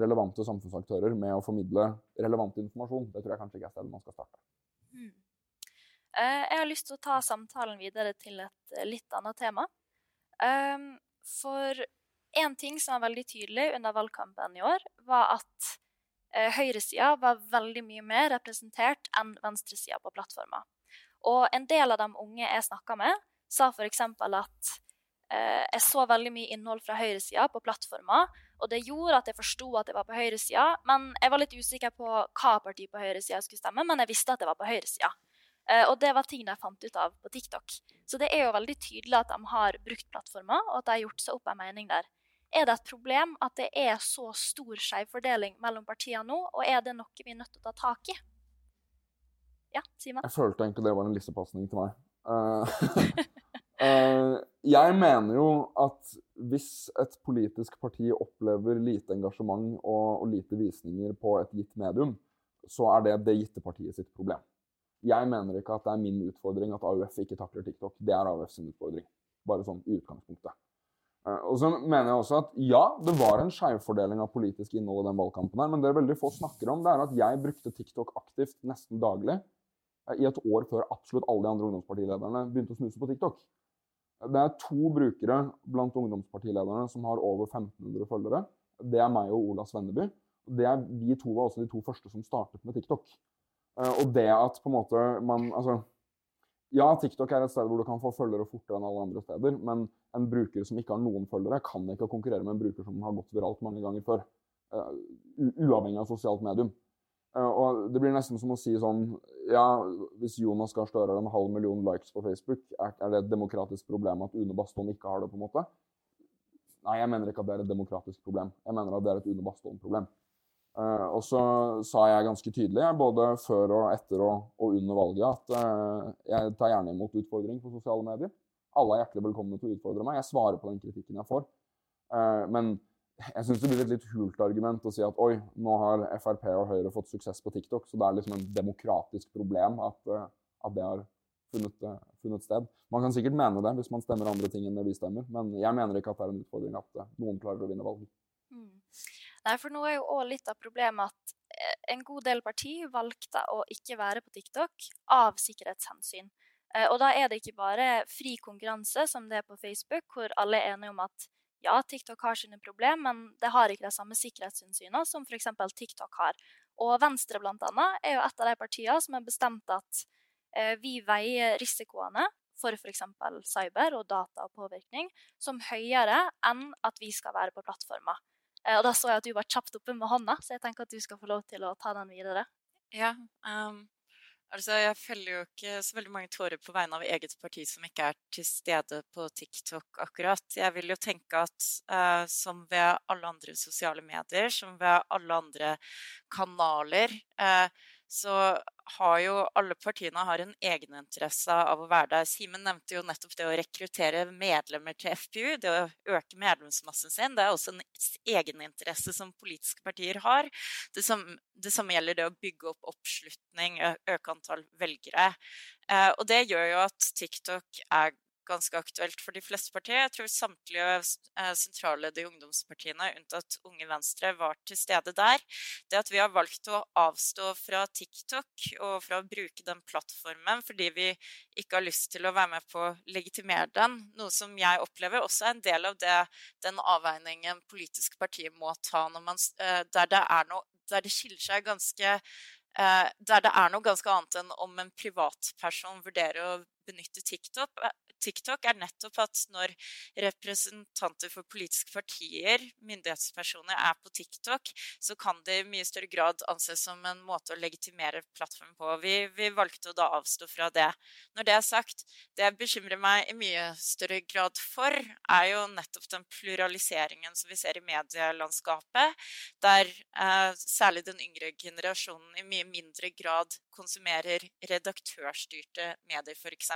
relevante samfunnsaktører med å formidle relevant informasjon, det tror jeg kanskje ikke er stedet man skal starte. Eh, jeg har lyst til å ta samtalen videre til et eh, litt annet tema. Ehm, for én ting som var veldig tydelig under valgkampen i år, var at eh, høyresida var veldig mye mer representert enn venstresida på plattforma. Og en del av de unge jeg snakka med, sa f.eks. at jeg så veldig mye innhold fra høyresida på plattforma, og det gjorde at jeg forsto at jeg var på høyresida, men jeg var litt usikker på hva parti på høyresida skulle stemme, men jeg visste at jeg var på høyresida. Eh, og det var ting de fant ut av på TikTok. Så det er jo veldig tydelig at de har brukt plattformer, og at de har gjort seg opp en mening der. Er det et problem at det er så stor skjevfordeling mellom partiene nå, og er det noe vi er nødt til å ta tak i? Ja, Simen? Jeg følte egentlig det var en lissepasning til meg. Uh, *laughs* uh, jeg mener jo at hvis et politisk parti opplever lite engasjement og, og lite visninger på et gitt medium, så er det det gitte partiet sitt problem. Jeg mener ikke at det er min utfordring at AUF ikke takler TikTok. Det er AUF sin utfordring. Bare sånn i utgangspunktet. Eh, og så mener jeg også at ja, det var en skjevfordeling av politisk innhold i den valgkampen her, men det veldig få snakker om, det er at jeg brukte TikTok aktivt nesten daglig eh, i et år før absolutt alle de andre ungdomspartilederne begynte å snuse på TikTok. Det er to brukere blant ungdomspartilederne som har over 1500 følgere. Det er meg og Ola Svenneby. Det er, vi to var også de to første som startet med TikTok. Eh, og det at på en måte man Altså ja, TikTok er et sted hvor du kan få følgere fortere enn alle andre steder, men en bruker som ikke har noen følgere, kan ikke konkurrere med en bruker som har gått viralt mange ganger før. Uh, uavhengig av sosialt medium. Uh, og det blir nesten som å si sånn Ja, hvis Jonas Gahr Støre har en halv million likes på Facebook, er, det et demokratisk problem at Une Bastholm ikke har det? på en måte? Nei, jeg mener ikke at det er et demokratisk problem. Jeg mener at det er et Une Bastholm-problem. Uh, og så sa jeg ganske tydelig, både før og etter og, og under valget, at uh, jeg tar gjerne imot utfordring på sosiale medier. Alle er hjertelig velkomne til å utfordre meg. Jeg svarer på den kritikken jeg får. Uh, men jeg syns det blir et litt hult argument å si at oi, nå har Frp og Høyre fått suksess på TikTok, så det er liksom en demokratisk problem at, at det har funnet, funnet, sted. Man kan sikkert mene det hvis man stemmer andre ting enn det vi stemmer, men jeg mener ikke at det er en utfordring at noen klarer å vinne valget. Mm. Nei, for nå er jo òg litt av problemet at eh, en god del parti valgte å ikke være på TikTok av sikkerhetshensyn. Eh, og da er det ikke bare fri konkurranse som det er på Facebook, hvor alle er enige om at ja, TikTok har sine problemer, men det har ikke de samme sikkerhetshensynene som f.eks. TikTok har. Og Venstre annet, er jo et av de partiene som har bestemt at eh, vi veier risikoene for f.eks. cyber og data og påvirkning som høyere enn at vi skal være på plattformer. Eh, og da så jeg at du var kjapt oppe med hånda, så jeg tenker at du skal få lov til å ta den videre. Ja, um, altså jeg feller jo ikke så veldig mange tårer på vegne av eget parti som ikke er til stede på TikTok akkurat. Jeg vil jo tenke at uh, som ved alle andre sosiale medier, som ved alle andre kanaler, uh, så har jo alle partiene har en egeninteresse av å være der. Simen nevnte jo nettopp det å rekruttere medlemmer til FPU, det å øke medlemsmassen sin. Det er også en egeninteresse som politiske partier har. Det, samme, det samme gjelder det å bygge opp oppslutning, øke antall velgere. Eh, og det gjør jo at TikTok er ganske aktuelt for de fleste partier. Jeg tror samtlige sentrale de ungdomspartiene, unntatt Unge Venstre, var til stede der. Det at vi har valgt å avstå fra TikTok og fra å bruke den plattformen fordi vi ikke har lyst til å være med på å legitimere den, noe som jeg opplever også er en del av det, den avveiningen politiske partier må ta man, eh, der, det er noe, der det skiller seg ganske Eh, der det er noe ganske annet enn om en privatperson vurderer å benytte TikTok, eh, TikTok, er nettopp at når representanter for politiske partier, myndighetspersoner, er på TikTok, så kan det i mye større grad anses som en måte å legitimere plattformen på. Vi, vi valgte å da avstå fra det. Når det er sagt, det jeg bekymrer meg i mye større grad for, er jo nettopp den pluraliseringen som vi ser i medielandskapet, der eh, særlig den yngre generasjonen i mye mindre grad konsumerer redaktørstyrte medier, f.eks.,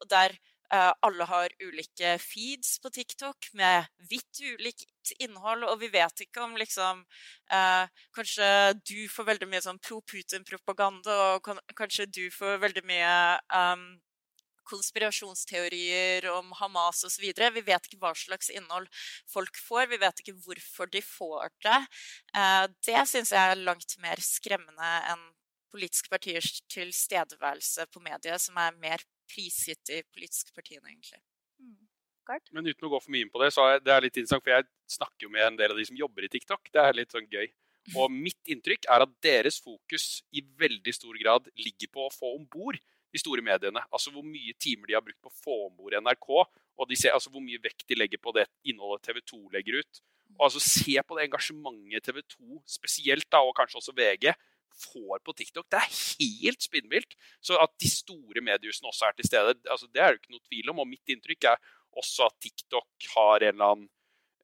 og der Eh, alle har ulike feeds på TikTok med vidt ulikt innhold, og vi vet ikke om liksom eh, Kanskje du får veldig mye sånn pro Putin-propaganda, og kanskje du får veldig mye um, konspirasjonsteorier om Hamas osv. Vi vet ikke hva slags innhold folk får, vi vet ikke hvorfor de får det. Eh, det syns jeg er langt mer skremmende enn politiske partiers tilstedeværelse på mediet, som er mer prisgitt de politiske partiene, egentlig. Mm. Men uten å gå for mye inn på det, så er det litt interessant, for jeg snakker jo med en del av de som jobber i TikTok. Det er litt sånn gøy. Og mitt inntrykk er at deres fokus i veldig stor grad ligger på å få om bord de store mediene. Altså hvor mye timer de har brukt på å få om bord NRK, og de ser, altså hvor mye vekt de legger på det innholdet TV 2 legger ut. Og altså Se på det engasjementet TV 2, spesielt da, og kanskje også VG, får på TikTok. Det er helt spinnvilt. Så at de store mediehusene også er til stede, altså det er det ikke noe tvil om. Og mitt inntrykk er også at TikTok har en eller annen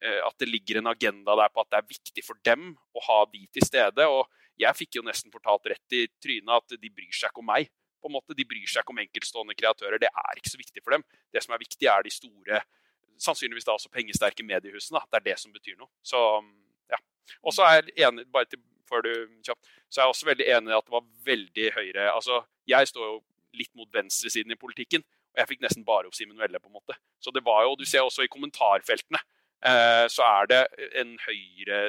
eh, At det ligger en agenda der på at det er viktig for dem å ha de til stede. Og jeg fikk jo nesten fortalt rett i trynet at de bryr seg ikke om meg. på en måte. De bryr seg ikke om enkeltstående kreatører. Det er ikke så viktig for dem. Det som er viktig, er de store, sannsynligvis da også pengesterke mediehusene. Det er det som betyr noe. Så ja. Og så er enig, bare til før du kjapt, så jeg også veldig enig i at det var veldig høyre altså, Jeg står jo litt mot venstresiden i politikken, og jeg fikk nesten bare opp Simen Velle, på en måte. Så det var jo, Du ser også i kommentarfeltene, eh, så er det en høyre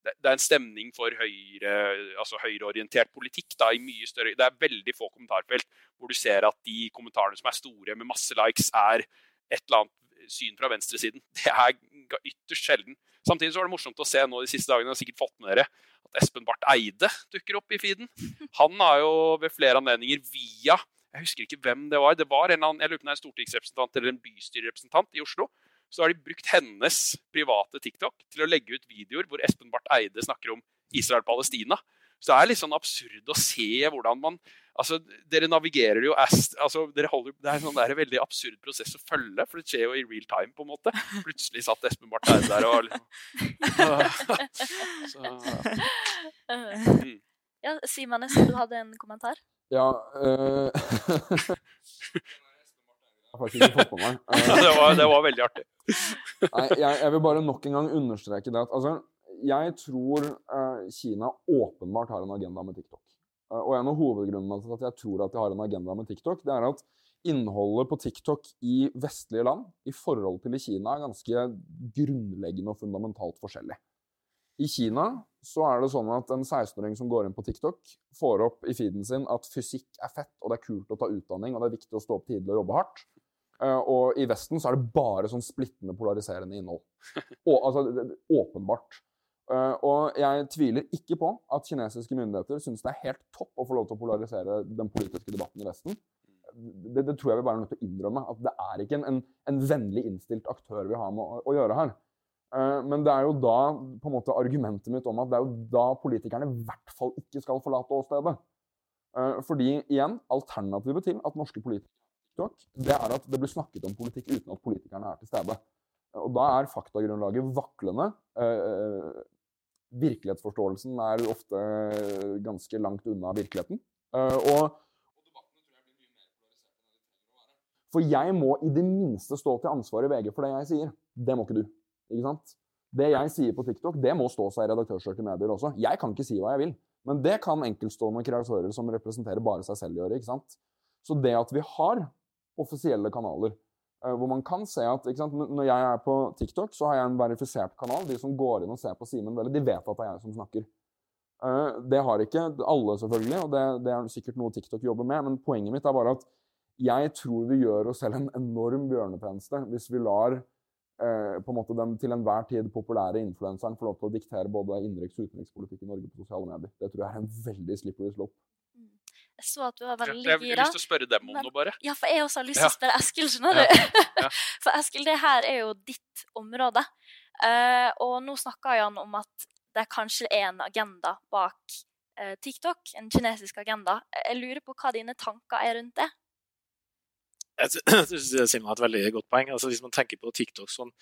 det er en stemning for høyre, altså høyreorientert politikk. Da, i mye større, det er veldig få kommentarfelt hvor du ser at de kommentarene som er store med masse likes, er et eller annet syn fra venstresiden. *laughs* Det er ytterst sjelden. Samtidig så var det morsomt å se nå de siste dagene, har sikkert fått med dere, at Espen Barth Eide dukker opp i feeden. Han har jo ved flere anledninger via Jeg husker ikke hvem det var. Det var en, jeg lurer på en stortingsrepresentant eller en bystyrerepresentant i Oslo. Så har de brukt hennes private TikTok til å legge ut videoer hvor Espen Barth Eide snakker om Israel-Palestina. Så det er litt sånn absurd å se hvordan man Altså, dere navigerer jo altså, dere holder, Det er en sånn veldig absurd prosess å følge, for det skjer jo i real time, på en måte. Plutselig satt Espen Barth Eide der og liksom *laughs* så, mm. Ja, Simen, du hadde en kommentar? Ja øh, *laughs* Jeg har faktisk ikke fått på meg. *laughs* det, var, det var veldig artig. Nei, jeg, jeg, vil bare nok en gang understreke det at altså, jeg tror uh, Kina åpenbart har en agenda med TikTok. Uh, og en av hovedgrunnene til at jeg tror at de har en agenda med TikTok, det er at innholdet på TikTok i vestlige land i forhold til i Kina er ganske grunnleggende og fundamentalt forskjellig. I Kina så er det sånn at en 16-åring som går inn på TikTok, får opp i feeden sin at fysikk er fett, og det er kult å ta utdanning, og det er viktig å stå opp tidlig og jobbe hardt. Uh, og i Vesten så er det bare sånn splittende, polariserende innhold. *laughs* Og, altså, åpenbart. Uh, og jeg tviler ikke på at kinesiske myndigheter syns det er helt topp å få lov til å polarisere den politiske debatten i Vesten. Det, det tror jeg vi bare er nødt til å innrømme. At det er ikke en, en, en vennlig innstilt aktør vi har med å, å gjøre her. Uh, men det er jo da på en måte argumentet mitt om at det er jo da politikerne i hvert fall ikke skal forlate åstedet. Uh, fordi igjen, alternativet til at norske politikere det er at det blir snakket om politikk uten at politikerne er til stede. Og da er faktagrunnlaget vaklende. Virkelighetsforståelsen er ofte ganske langt unna virkeligheten. Eh, og For jeg må i det minste stå til ansvar i VG for det jeg sier. Det må ikke du. Ikke sant? Det jeg sier på TikTok, det må stå seg i redaktørstyrte medier også. Jeg kan ikke si hva jeg vil. Men det kan enkeltstående kreatører som representerer bare seg selv, gjøre. ikke sant? Så det at vi har offisielle kanaler hvor man kan se at sant, Når jeg er på TikTok, så har jeg en verifisert kanal. De som går inn og ser på Simen Velle, de vet at det er jeg som snakker. Uh, det har ikke alle, selvfølgelig, og det, det, er sikkert noe TikTok jobber med. Men poenget mitt er bare at jeg tror vi gjør oss selv en enorm bjørnetjeneste hvis vi lar uh, på en måte den til enhver tid populære influenseren få lov til å diktere både innenriks- og utenrikspolitikk i Norge på sosiale medier. Det tror jeg er en veldig slippery slope. Jeg så at du var veldig gira. Jeg har lyst til å spørre dem om men, noe, bare. Ja, for jeg også har lyst til å spørre Eskil, skjønner du. Ja. Ja. *laughs* for Eskil, det her er jo ditt område. Uh, og nå snakka Jan om at det kanskje er en agenda bak uh, TikTok, en kinesisk agenda. Jeg lurer på hva dine tanker er rundt det? Jeg syns Simen har et veldig godt poeng. Altså, hvis man tenker på TikTok som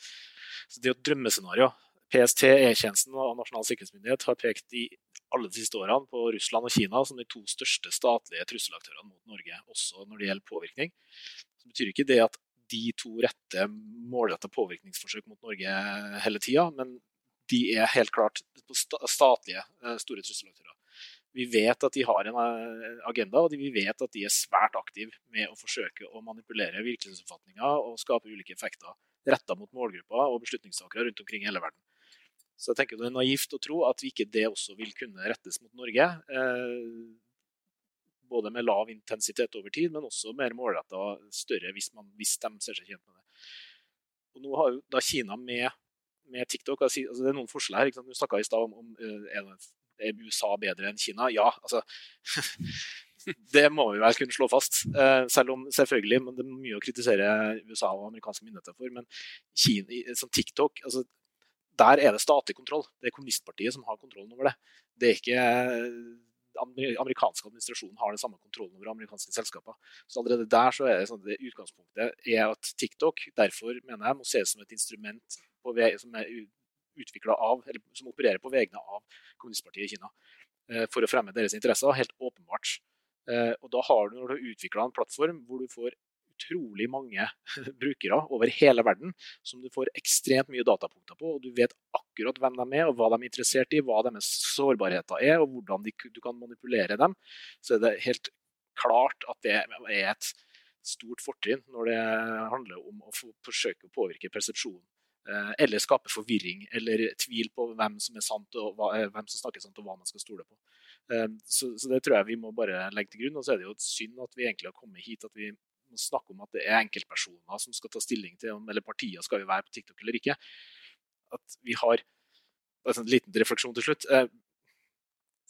det er et drømmescenario. PST, E-tjenesten og Nasjonal sikkerhetsmyndighet har pekt i alle de siste årene på Russland og Kina som de to største statlige trusselaktørene mot Norge, også når det gjelder påvirkning. Så betyr ikke det at de to retter målretta påvirkningsforsøk mot Norge hele tida, men de er helt klart statlige eh, store trusselaktører. Vi vet at de har en eh, agenda, og vi vet at de er svært aktive med å forsøke å manipulere virkelighetsoppfatninger og skape ulike effekter retta mot målgrupper og beslutningstakere rundt omkring i hele verden. Så jeg tenker det er naivt å tro at ikke det også vil kunne rettes mot Norge. Eh, både med lav intensitet over tid, men også mer målretta større hvis, man, hvis, de ser seg tjent med det. Og nå har jo da Kina med, med TikTok altså Det er noen forskjeller her. Du snakka i stad om, om eh, er USA bedre enn Kina. Ja, altså *laughs* Det må vi vel kunne slå fast. Eh, selv om selvfølgelig men det er mye å kritisere USA og amerikanske myndigheter for. Men Kina, som TikTok altså, der er det statlig kontroll. Det er kommunistpartiet som har kontrollen over det. Det er ikke amerikanske administrasjonen har den samme kontrollen over amerikanske selskaper. Så allerede der så er det sånn det utgangspunktet er at TikTok derfor mener jeg må ses som et instrument som er av, eller som opererer på vegne av kommunistpartiet i Kina eh, for å fremme deres interesser. Helt åpenbart. Eh, og da har du, når du har utvikla en plattform hvor du får utrolig mange *laughs* brukere over hele verden som du får ekstremt mye datapunkter på. og Du vet akkurat hvem de er, og hva de er interessert i, hva deres sårbarheter er, og hvordan de, du kan manipulere dem. Så er det helt klart at det er et stort fortrinn når det handler om å forsøke å påvirke persepsjonen. Eh, eller skape forvirring eller tvil på hvem som er hva, eh, hvem som snakker sant og hva man skal stole på. Eh, så, så, det tror jeg vi må bare legge til grunn. Og så er det jo synd at vi egentlig har kommet hit at vi snakke om at det er enkeltpersoner som skal ta stilling til om eller partier skal vi være på TikTok eller ikke. At vi har En liten refleksjon til slutt. Eh,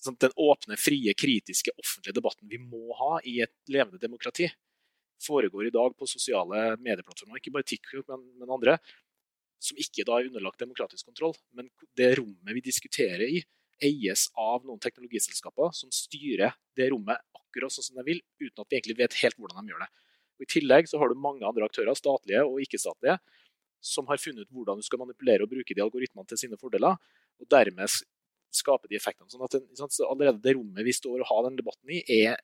sånn den åpne, frie, kritiske, offentlige debatten vi må ha i et levende demokrati, foregår i dag på sosiale medieplattformer, ikke bare TikTok, men, men andre, som ikke da er underlagt demokratisk kontroll. Men det rommet vi diskuterer i, eies av noen teknologiselskaper som styrer det rommet akkurat sånn som de vil, uten at vi egentlig vet helt hvordan de gjør det. Og I tillegg så har du mange andre aktører, statlige og ikke-statlige, som har funnet ut hvordan du skal manipulere og bruke de algoritmene til sine fordeler. og dermed skape de effektene. Sånn at den, allerede det rommet vi står og har den debatten i, er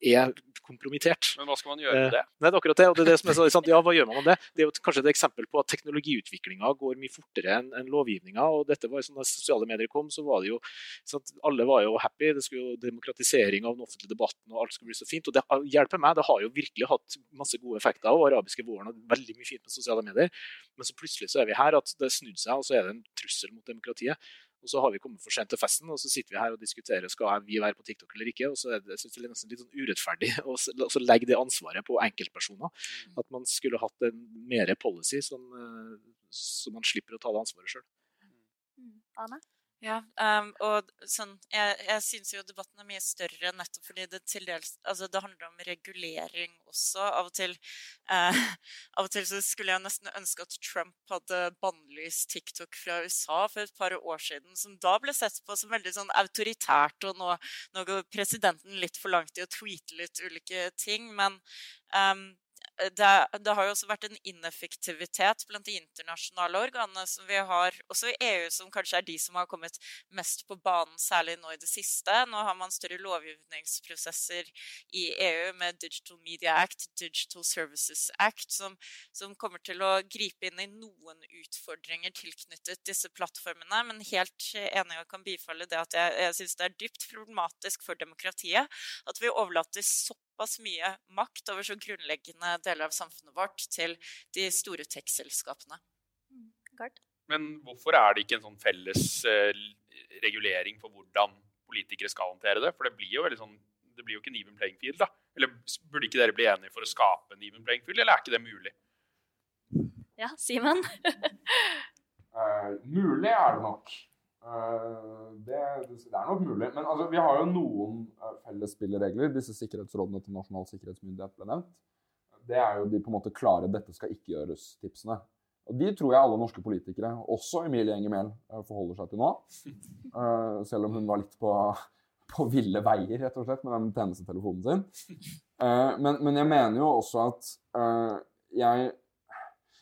er kompromittert. Men hva skal man gjøre med eh, det? Nei, det er akkurat det. og det er det som er så. Ja, hva gjør man med det? Det er jo kanskje et eksempel på at teknologiutviklinga går mye fortere enn en lovgivninga. og dette var jo sånn Da sosiale medier kom, så var det jo sant? Alle var jo happy. Det skulle jo demokratisering av den offentlige debatten, og alt skulle bli så fint. Og det hjelper meg. Det har jo virkelig hatt masse gode effekter. Og arabiske våren og veldig mye fint med sosiale medier. Men så plutselig så er vi her at det snudde seg, og så er det en trussel mot demokratiet. Og så har vi kommet for sent til festen, og så sitter vi her og diskuterer skal vi være på TikTok eller ikke. og så er det, jeg synes det er nesten litt sånn urettferdig *laughs* å legge det ansvaret på enkeltpersoner. Mm. At man skulle hatt en mer policy som, eh, så man slipper å ta det ansvaret sjøl. Mm. Anne? Ja, um, og sånn, jeg, jeg syns jo debatten er mye større nettopp fordi det til dels altså det handler om regulering også. Av og til uh, *laughs* av og til så skulle jeg nesten ønske at Trump hadde bannlyst TikTok fra USA for et par år siden, som da ble sett på som veldig sånn autoritært, og nå, nå går presidenten litt for langt i å tweete litt ulike ting. Men um, det, det, har jo også vært en ineffektivitet blant de internasjonale organene som vi har, også i EU, som kanskje er de som har kommet mest på banen, særlig nå i det siste. Nå har man større lovgivningsprosesser i EU med Digital Media Act, Digital Services Act, som, som kommer til å gripe inn i noen utfordringer tilknyttet disse plattformene. Men helt enig og kan bifalle det at jeg, jeg syns det er dypt problematisk for demokratiet at vi overlater såpass såpass mye makt over så grunnleggende deler av samfunnet vårt til de store tech-selskapene. Men hvorfor er det ikke en sånn felles eh, regulering for hvordan politikere skal håndtere det? For det blir jo sånn det blir jo ikke en even playing field, da. Eller burde ikke dere bli enige for å skape en even playing field, eller er ikke det mulig? Ja, Simen? uh, *laughs* mulig er det nok. Eh, det, det er nok mulig. Men altså, vi har jo noen eh, felles spilleregler. Disse sikkerhetsrådene til Nasjonal sikkerhetsmyndighet ble nevnt. Det er jo de på en måte klare 'dette skal ikke gjøres'-tipsene. Og De tror jeg alle norske politikere, også Emilie Enger Mehl, eh, forholder seg til nå. *laughs* Selv om hun var litt på, på ville veier, rett og slett, med den tjenestetelefonen sin. *laughs* Men, men jeg mener jo også at jeg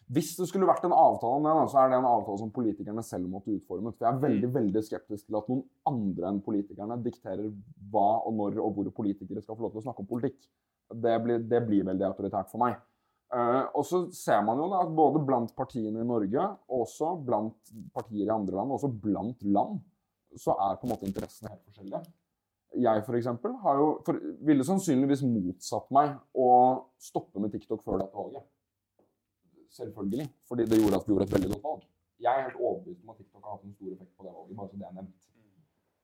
Hvis det skulle vært en avtale om det, så er det en avtale som politikerne selv måtte utformet. For jeg er veldig veldig skeptisk til at noen andre enn politikerne dikterer hva og når og hvor politikere skal få lov til å snakke om politikk. Det blir, det blir veldig autoritært for meg. Uh, og så ser man jo da at både blant partiene i Norge, og også blant partier i andre land, og også blant land, så er på en måte interessene helt forskjellige. Jeg for eksempel, har jo, for, ville sannsynligvis motsatt meg å stoppe med TikTok før dette valget. Selvfølgelig. Fordi det gjorde at vi gjorde et veldig godt valg. Jeg er helt overbevist om at TikTok har hatt en stor effekt på det valget. bare så det er nevnt.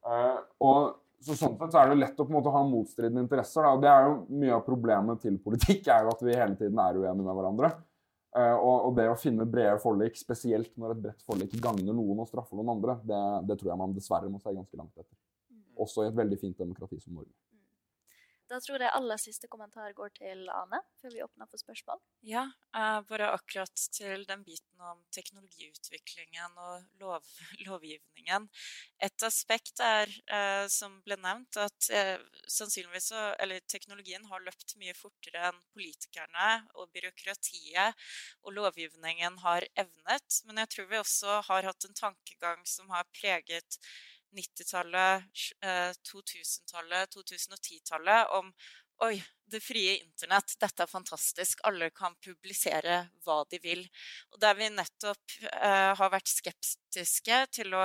Uh, og så sånn sett så er det lett å på en måte ha motstridende interesser. Da. og Det er jo Mye av problemet til politikk er jo at vi hele tiden er uenige med hverandre. Uh, og, og det å finne brede forlik, spesielt når et bredt forlik gagner noen og straffer noen andre, det, det tror jeg man dessverre må se ganske langt etter. Også i et veldig fint demokrati som Norge. Da tror jeg aller siste kommentar går til Ane, før vi åpner for spørsmål. Ja, bare akkurat til den biten om teknologiutviklingen og lov, lovgivningen. Et aspekt er, eh, som ble nevnt, at eh, sannsynligvis så, eller teknologien har løpt mye fortere enn politikerne og byråkratiet og lovgivningen har evnet. Men jeg tror vi også har hatt en tankegang som har preget 90-tallet, 2000-tallet, 2010-tallet om Oi, det frie internett, dette er fantastisk. Alle kan publisere hva de vil. Og der vi nettopp eh, har vært skeptiske til å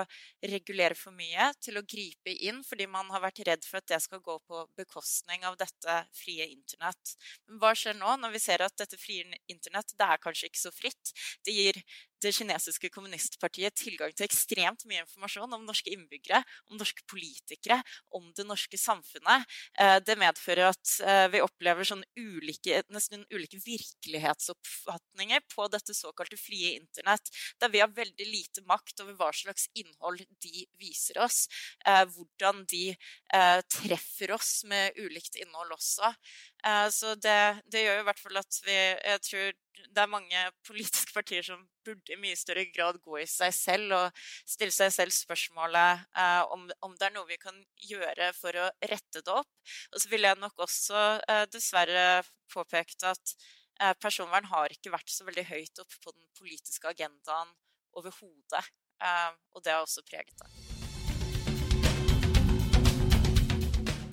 regulere for mye, til å gripe inn, fordi man har vært redd for at det skal gå på bekostning av dette frie internett. Men hva skjer nå, når vi ser at dette frie internett det er kanskje ikke så fritt? Det gir det kinesiske kommunistpartiet tilgang til ekstremt mye informasjon om norske innbyggere, om norske politikere, om det norske samfunnet. Eh, det medfører at eh, vi opplever sånn ulike, nesten ulike virkelighetsoppfatninger på dette såkalte frie internett, der vi har veldig lite makt over hva slags innhold de viser oss, eh, hvordan de treffer oss med ulikt innhold også. Så det, det gjør jo i hvert fall at vi Jeg tror det er mange politiske partier som burde i mye større grad gå i seg selv og stille seg selv spørsmålet eh, om, om, det er noe vi kan gjøre for å rette det opp. Og så vil jeg nok også eh, dessverre påpekt at eh, personvern har ikke vært så veldig høyt oppe på den politiske agendaen overhodet. Eh, og det har også preget det.